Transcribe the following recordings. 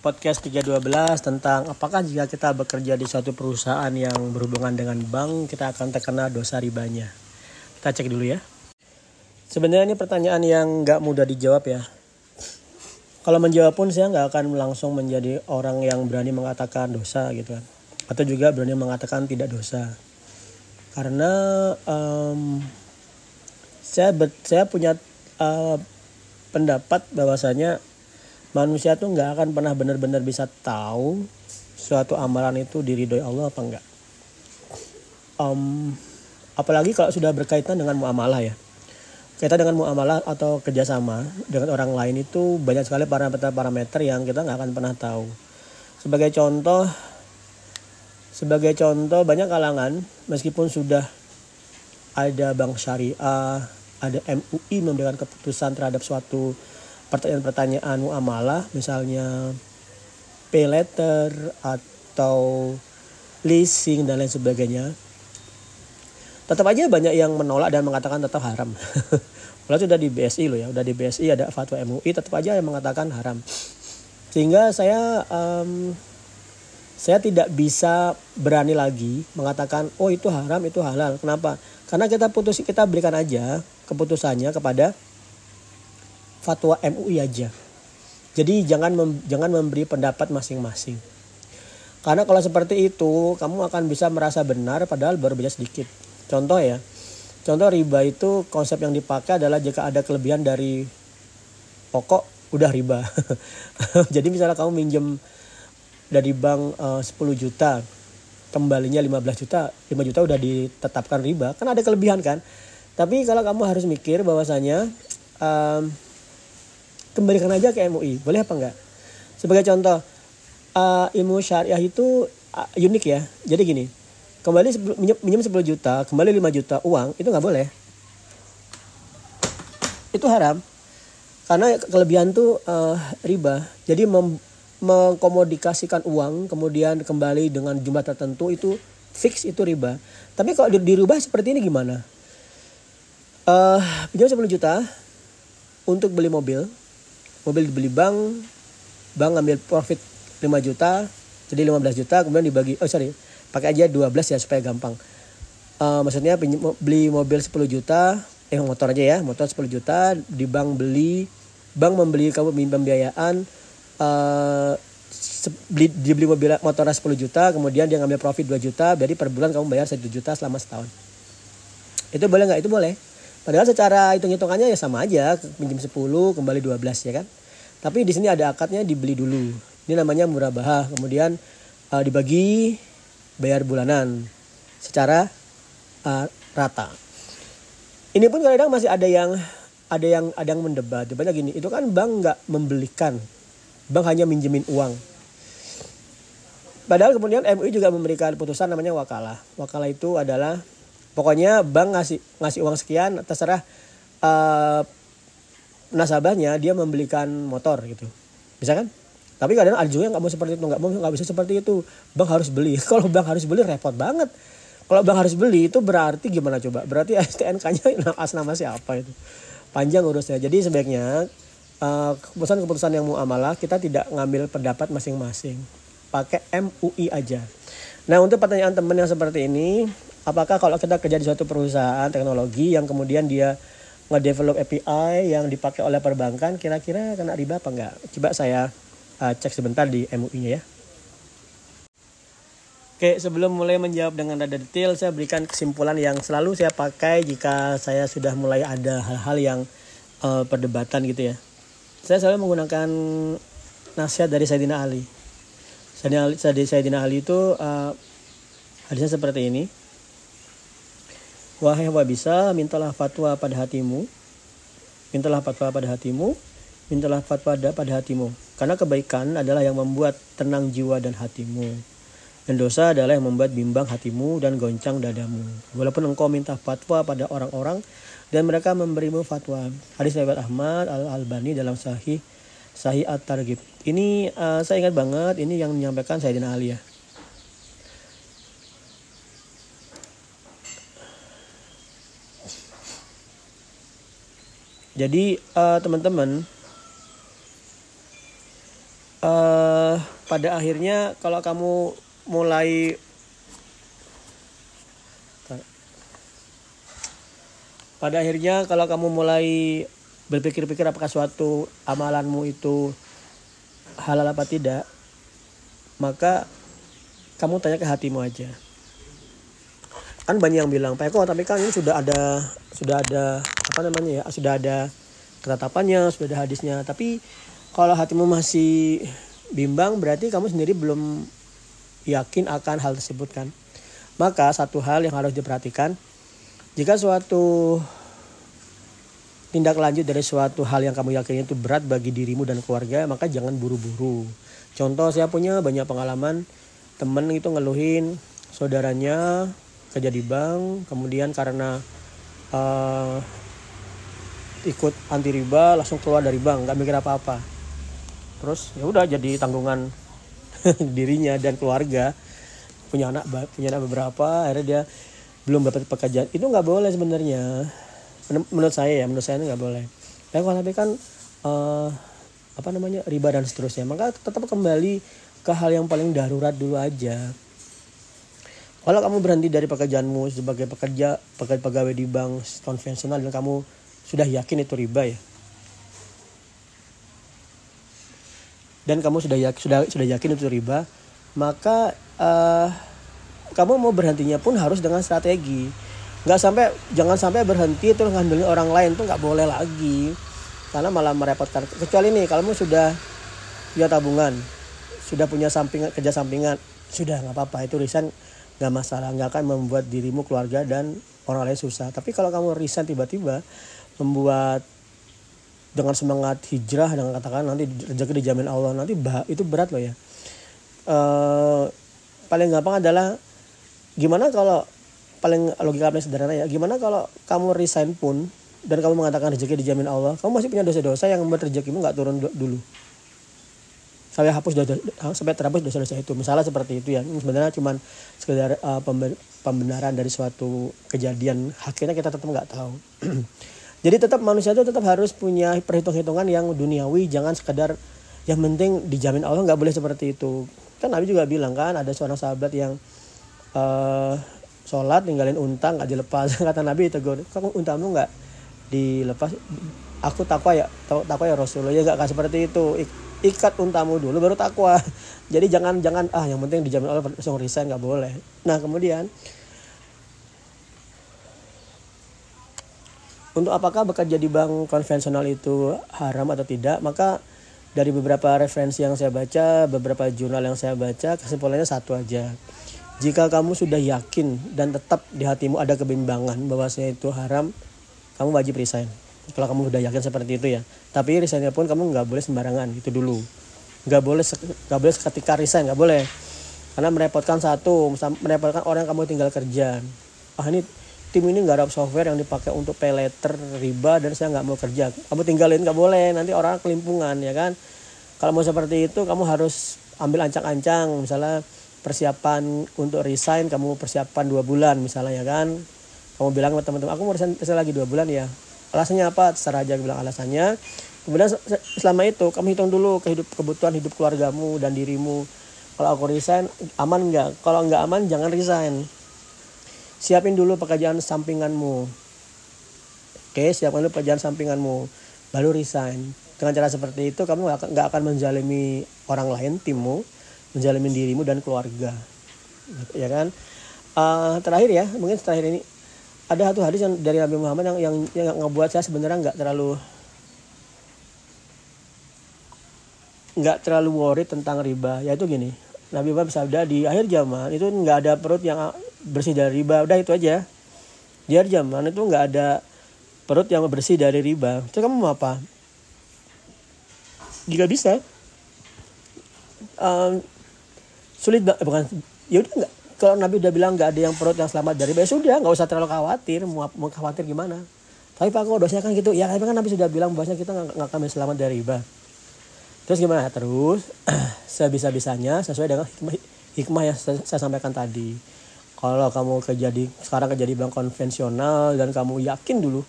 podcast 312 tentang apakah jika kita bekerja di suatu perusahaan yang berhubungan dengan bank kita akan terkena dosa ribanya. Kita cek dulu ya. Sebenarnya ini pertanyaan yang nggak mudah dijawab ya. Kalau menjawab pun saya nggak akan langsung menjadi orang yang berani mengatakan dosa gitu kan. Atau juga berani mengatakan tidak dosa. Karena um, saya saya punya uh, pendapat bahwasanya manusia tuh nggak akan pernah benar-benar bisa tahu suatu amalan itu diridhoi Allah apa enggak. Um, apalagi kalau sudah berkaitan dengan muamalah ya. Kaitan dengan muamalah atau kerjasama dengan orang lain itu banyak sekali parameter-parameter yang kita nggak akan pernah tahu. Sebagai contoh, sebagai contoh banyak kalangan meskipun sudah ada bank syariah, ada MUI memberikan keputusan terhadap suatu pertanyaan-pertanyaan muamalah misalnya pay letter atau leasing dan lain sebagainya. Tetap aja banyak yang menolak dan mengatakan tetap haram. Walau sudah di BSI loh ya udah di BSI ada fatwa MUI tetap aja yang mengatakan haram. Sehingga saya um, saya tidak bisa berani lagi mengatakan oh itu haram itu halal. Kenapa? Karena kita putus kita berikan aja keputusannya kepada fatwa MUI aja. Jadi jangan mem, jangan memberi pendapat masing-masing. Karena kalau seperti itu, kamu akan bisa merasa benar padahal baru beda sedikit. Contoh ya. Contoh riba itu konsep yang dipakai adalah jika ada kelebihan dari pokok udah riba. Jadi misalnya kamu minjem dari bank eh, uh, 10 juta, kembalinya 15 juta, 5 juta udah ditetapkan riba, kan ada kelebihan kan. Tapi kalau kamu harus mikir bahwasanya um, kembalikan aja ke MUI boleh apa enggak? Sebagai contoh uh, ilmu syariah itu uh, unik ya. Jadi gini kembali minjem 10 juta kembali 5 juta uang itu nggak boleh. Itu haram. Karena kelebihan tuh uh, riba. Jadi mem mengkomodikasikan uang kemudian kembali dengan jumlah tertentu itu fix itu riba. Tapi kalau dirubah seperti ini gimana? Uh, pinjam 10 juta untuk beli mobil mobil dibeli bank bank ngambil profit 5 juta jadi 15 juta kemudian dibagi oh sorry pakai aja 12 ya supaya gampang. Uh, maksudnya beli mobil 10 juta eh motor aja ya motor 10 juta di bank beli bank membeli kamu pembiayaan uh, beli dibeli mobil motor 10 juta kemudian dia ngambil profit 2 juta berarti per bulan kamu bayar 1 juta selama setahun. Itu boleh nggak? Itu boleh Padahal secara hitung-hitungannya ya sama aja, pinjam 10 kembali 12 ya kan. Tapi di sini ada akadnya dibeli dulu. Ini namanya murabahah. Kemudian uh, dibagi bayar bulanan secara uh, rata. Ini pun kadang masih ada yang ada yang ada yang mendebat. Debatnya gini, itu kan bank nggak membelikan, bank hanya minjemin uang. Padahal kemudian MUI juga memberikan putusan namanya wakalah. Wakalah itu adalah pokoknya bank ngasih ngasih uang sekian terserah uh, nasabahnya dia membelikan motor gitu. Bisa kan? Tapi kadang ada juga yang nggak mau seperti itu nggak mau nggak bisa seperti itu. Bank harus beli. Kalau bank harus beli repot banget. Kalau bank harus beli itu berarti gimana coba? Berarti STNK-nya atas nama siapa itu? Panjang urusnya. Jadi sebaiknya uh, keputusan-keputusan yang muamalah kita tidak ngambil pendapat masing-masing. Pakai MUI aja. Nah untuk pertanyaan teman yang seperti ini apakah kalau kita kerja di suatu perusahaan teknologi yang kemudian dia ngedevelop API yang dipakai oleh perbankan kira-kira kena riba apa enggak? Coba saya uh, cek sebentar di MUI-nya ya. Oke, sebelum mulai menjawab dengan rada detail, saya berikan kesimpulan yang selalu saya pakai jika saya sudah mulai ada hal-hal yang uh, perdebatan gitu ya. Saya selalu menggunakan nasihat dari Sayyidina Ali. Sayyidina Ali, Sayyidina Ali itu uh, hadisnya seperti ini Wahai wabisa, mintalah fatwa pada hatimu. Mintalah fatwa pada hatimu. Mintalah fatwa pada hatimu. Karena kebaikan adalah yang membuat tenang jiwa dan hatimu. Dan dosa adalah yang membuat bimbang hatimu dan goncang dadamu. Walaupun engkau minta fatwa pada orang-orang dan mereka memberimu fatwa. Hadis riwayat Ahmad Al-Albani dalam Sahih Sahih At-Targhib. Ini uh, saya ingat banget ini yang menyampaikan Sayyidina Ali ya. Jadi uh, teman-teman uh, pada akhirnya kalau kamu mulai pada akhirnya kalau kamu mulai berpikir-pikir apakah suatu amalanmu itu halal apa tidak maka kamu tanya ke hatimu aja. Kan banyak yang bilang Pak Eko tapi kan ini sudah ada sudah ada apa namanya ya sudah ada ketetapannya sudah ada hadisnya. Tapi kalau hatimu masih bimbang berarti kamu sendiri belum yakin akan hal tersebut kan? Maka satu hal yang harus diperhatikan jika suatu tindak lanjut dari suatu hal yang kamu yakini itu berat bagi dirimu dan keluarga, maka jangan buru-buru. Contoh saya punya banyak pengalaman. Temen itu ngeluhin saudaranya kerja di bank, kemudian karena uh, ikut anti riba langsung keluar dari bank, nggak mikir apa-apa. Terus ya udah jadi tanggungan dirinya dan keluarga. Punya anak punya anak beberapa akhirnya dia belum dapat pekerjaan. Itu nggak boleh sebenarnya. Menurut saya ya menurut saya nggak boleh. Tapi kalau tapi kan uh, apa namanya riba dan seterusnya maka tetap kembali ke hal yang paling darurat dulu aja. Kalau kamu berhenti dari pekerjaanmu sebagai pekerja pekerja pegawai di bank konvensional dan kamu sudah yakin itu riba ya? Dan kamu sudah yakin sudah sudah yakin itu riba maka uh, kamu mau berhentinya pun harus dengan strategi. Nggak sampai jangan sampai berhenti terus ngambilin orang lain tuh nggak boleh lagi. Karena malah merepotkan. Kecuali nih kalau kamu sudah punya tabungan sudah punya sampingan kerja sampingan sudah nggak apa-apa. Itu resign nggak masalah. Nggak akan membuat dirimu keluarga dan orang lain susah. Tapi kalau kamu resign tiba-tiba membuat dengan semangat hijrah dengan katakan nanti rezeki dijamin Allah nanti bah, itu berat loh ya. E, paling gampang adalah gimana kalau paling logika paling sederhana ya gimana kalau kamu resign pun dan kamu mengatakan rezeki dijamin Allah kamu masih punya dosa-dosa yang membuat rezekimu nggak turun dulu. Sampai hapus dosa sampai terhapus dosa-dosa itu. Misalnya seperti itu ya sebenarnya cuma sekedar uh, pembenaran dari suatu kejadian akhirnya kita tetap nggak tahu jadi tetap manusia itu tetap harus punya perhitung-hitungan yang duniawi jangan sekedar yang penting dijamin Allah nggak boleh seperti itu. Kan Nabi juga bilang kan ada seorang sahabat yang uh, sholat ninggalin unta nggak dilepas. Kata Nabi itu gue kamu untamu nggak dilepas? Aku takwa ya takwa ya Rasulullah ya nggak seperti itu. Ikat untamu dulu baru takwa. Jadi jangan jangan ah yang penting dijamin Allah langsung resign nggak boleh. Nah kemudian untuk apakah bekerja di bank konvensional itu haram atau tidak maka dari beberapa referensi yang saya baca beberapa jurnal yang saya baca kesimpulannya satu aja jika kamu sudah yakin dan tetap di hatimu ada kebimbangan bahwasanya itu haram, kamu wajib resign. Kalau kamu sudah yakin seperti itu ya. Tapi resignnya pun kamu nggak boleh sembarangan itu dulu. Nggak boleh nggak boleh seketika resign nggak boleh. Karena merepotkan satu, merepotkan orang yang kamu tinggal kerja. Ah ini tim ini nggak ada software yang dipakai untuk pay letter riba dan saya nggak mau kerja. Kamu tinggalin nggak boleh, nanti orang kelimpungan ya kan. Kalau mau seperti itu kamu harus ambil ancang-ancang. Misalnya persiapan untuk resign kamu persiapan dua bulan misalnya ya kan? Kamu bilang ke teman-teman aku mau resign, resign lagi dua bulan ya. Alasannya apa? Terserah aja bilang alasannya. Kemudian selama itu kamu hitung dulu kehidup kebutuhan hidup keluargamu dan dirimu. Kalau aku resign aman nggak? Kalau nggak aman jangan resign siapin dulu pekerjaan sampinganmu. Oke siapkan dulu pekerjaan sampinganmu. Baru resign. Dengan cara seperti itu kamu nggak akan menjalimi orang lain timmu menjalani dirimu dan keluarga. Ya kan? Uh, terakhir ya mungkin terakhir ini. Ada satu hadis yang dari Nabi Muhammad yang yang yang ngebuat saya sebenarnya nggak terlalu nggak terlalu worry tentang riba. Yaitu gini Nabi Muhammad bersabda di akhir zaman itu nggak ada perut yang bersih dari riba. Udah itu aja. Di akhir zaman itu nggak ada perut yang bersih dari riba. Itu kamu mau apa? Jika bisa. Um, sulit eh, bukan. Ya udah nggak. Kalau Nabi udah bilang nggak ada yang perut yang selamat dari riba ya sudah nggak usah terlalu khawatir. Mau, mau khawatir gimana? Tapi pak kalau dosanya kan gitu? Ya tapi kan Nabi sudah bilang bahwasanya kita nggak akan selamat dari riba. Terus gimana? Terus sebisa bisanya sesuai dengan hikmah, hikmah yang saya, saya sampaikan tadi kalau kamu kerja di sekarang kerja di bank konvensional dan kamu yakin dulu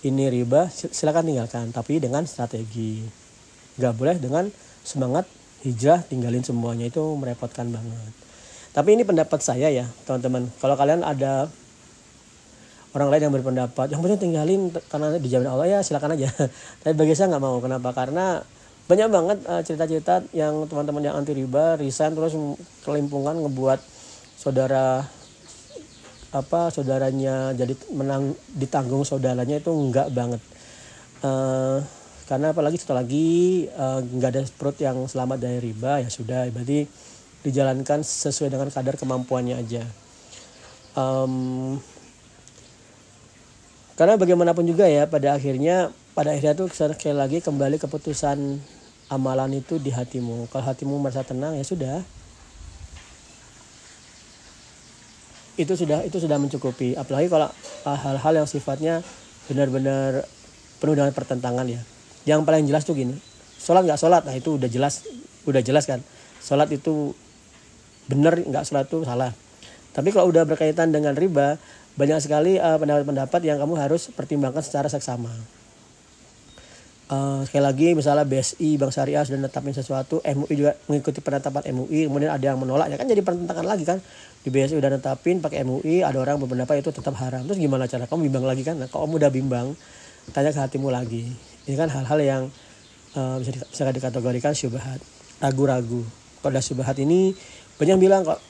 ini riba silakan tinggalkan. Tapi dengan strategi. Nggak boleh dengan semangat hijrah tinggalin semuanya. Itu merepotkan banget. Tapi ini pendapat saya ya teman-teman. Kalau kalian ada orang lain yang berpendapat yang penting tinggalin karena dijamin Allah ya silakan aja. Tapi bagi saya nggak mau. Kenapa? Karena banyak banget uh, cerita-cerita yang teman-teman yang anti riba resign terus kelimpungan ngebuat saudara apa saudaranya jadi menang ditanggung saudaranya itu enggak banget. Uh, karena apalagi setelah lagi uh, ada perut yang selamat dari riba ya sudah. Berarti dijalankan sesuai dengan kadar kemampuannya aja. Um, karena bagaimanapun juga ya pada akhirnya pada akhirnya tuh sekali lagi kembali keputusan amalan itu di hatimu. Kalau hatimu merasa tenang ya sudah itu sudah itu sudah mencukupi. Apalagi kalau ah, hal-hal yang sifatnya benar-benar penuh dengan pertentangan ya. Yang paling jelas tuh gini sholat nggak sholat nah itu udah jelas udah jelas kan. Sholat itu benar nggak sholat itu salah. Tapi kalau udah berkaitan dengan riba banyak sekali uh, pendapat-pendapat yang kamu harus pertimbangkan secara seksama. Uh, sekali lagi misalnya BSI Bank Syariah sudah menetapkan sesuatu MUI juga mengikuti penetapan MUI kemudian ada yang menolak ya kan jadi pertentangan lagi kan di BSI udah netapin pakai MUI ada orang berpendapat itu tetap haram. Terus gimana cara? Kamu bimbang lagi kan? Nah, kalau kamu udah bimbang? Tanya ke hatimu lagi. Ini kan hal-hal yang uh, bisa, di, bisa dikategorikan syubhat. Ragu-ragu. Kalau ada syubhat ini banyak yang bilang kok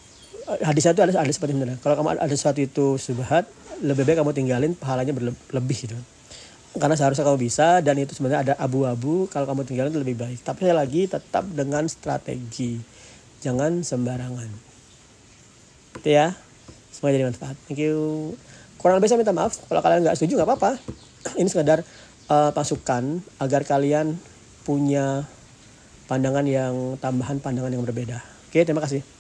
eh, hadis itu ada ada seperti ini kalau kamu ada sesuatu itu syubhat lebih baik kamu tinggalin pahalanya berlebih gitu. Karena seharusnya kamu bisa dan itu sebenarnya ada abu-abu kalau kamu tinggalin itu lebih baik. Tapi lagi tetap dengan strategi. Jangan sembarangan itu ya. Semoga jadi manfaat. Thank you. Kurang lebih saya minta maaf. Kalau kalian nggak setuju nggak apa-apa. Ini sekedar uh, pasukan agar kalian punya pandangan yang tambahan pandangan yang berbeda. Oke terima kasih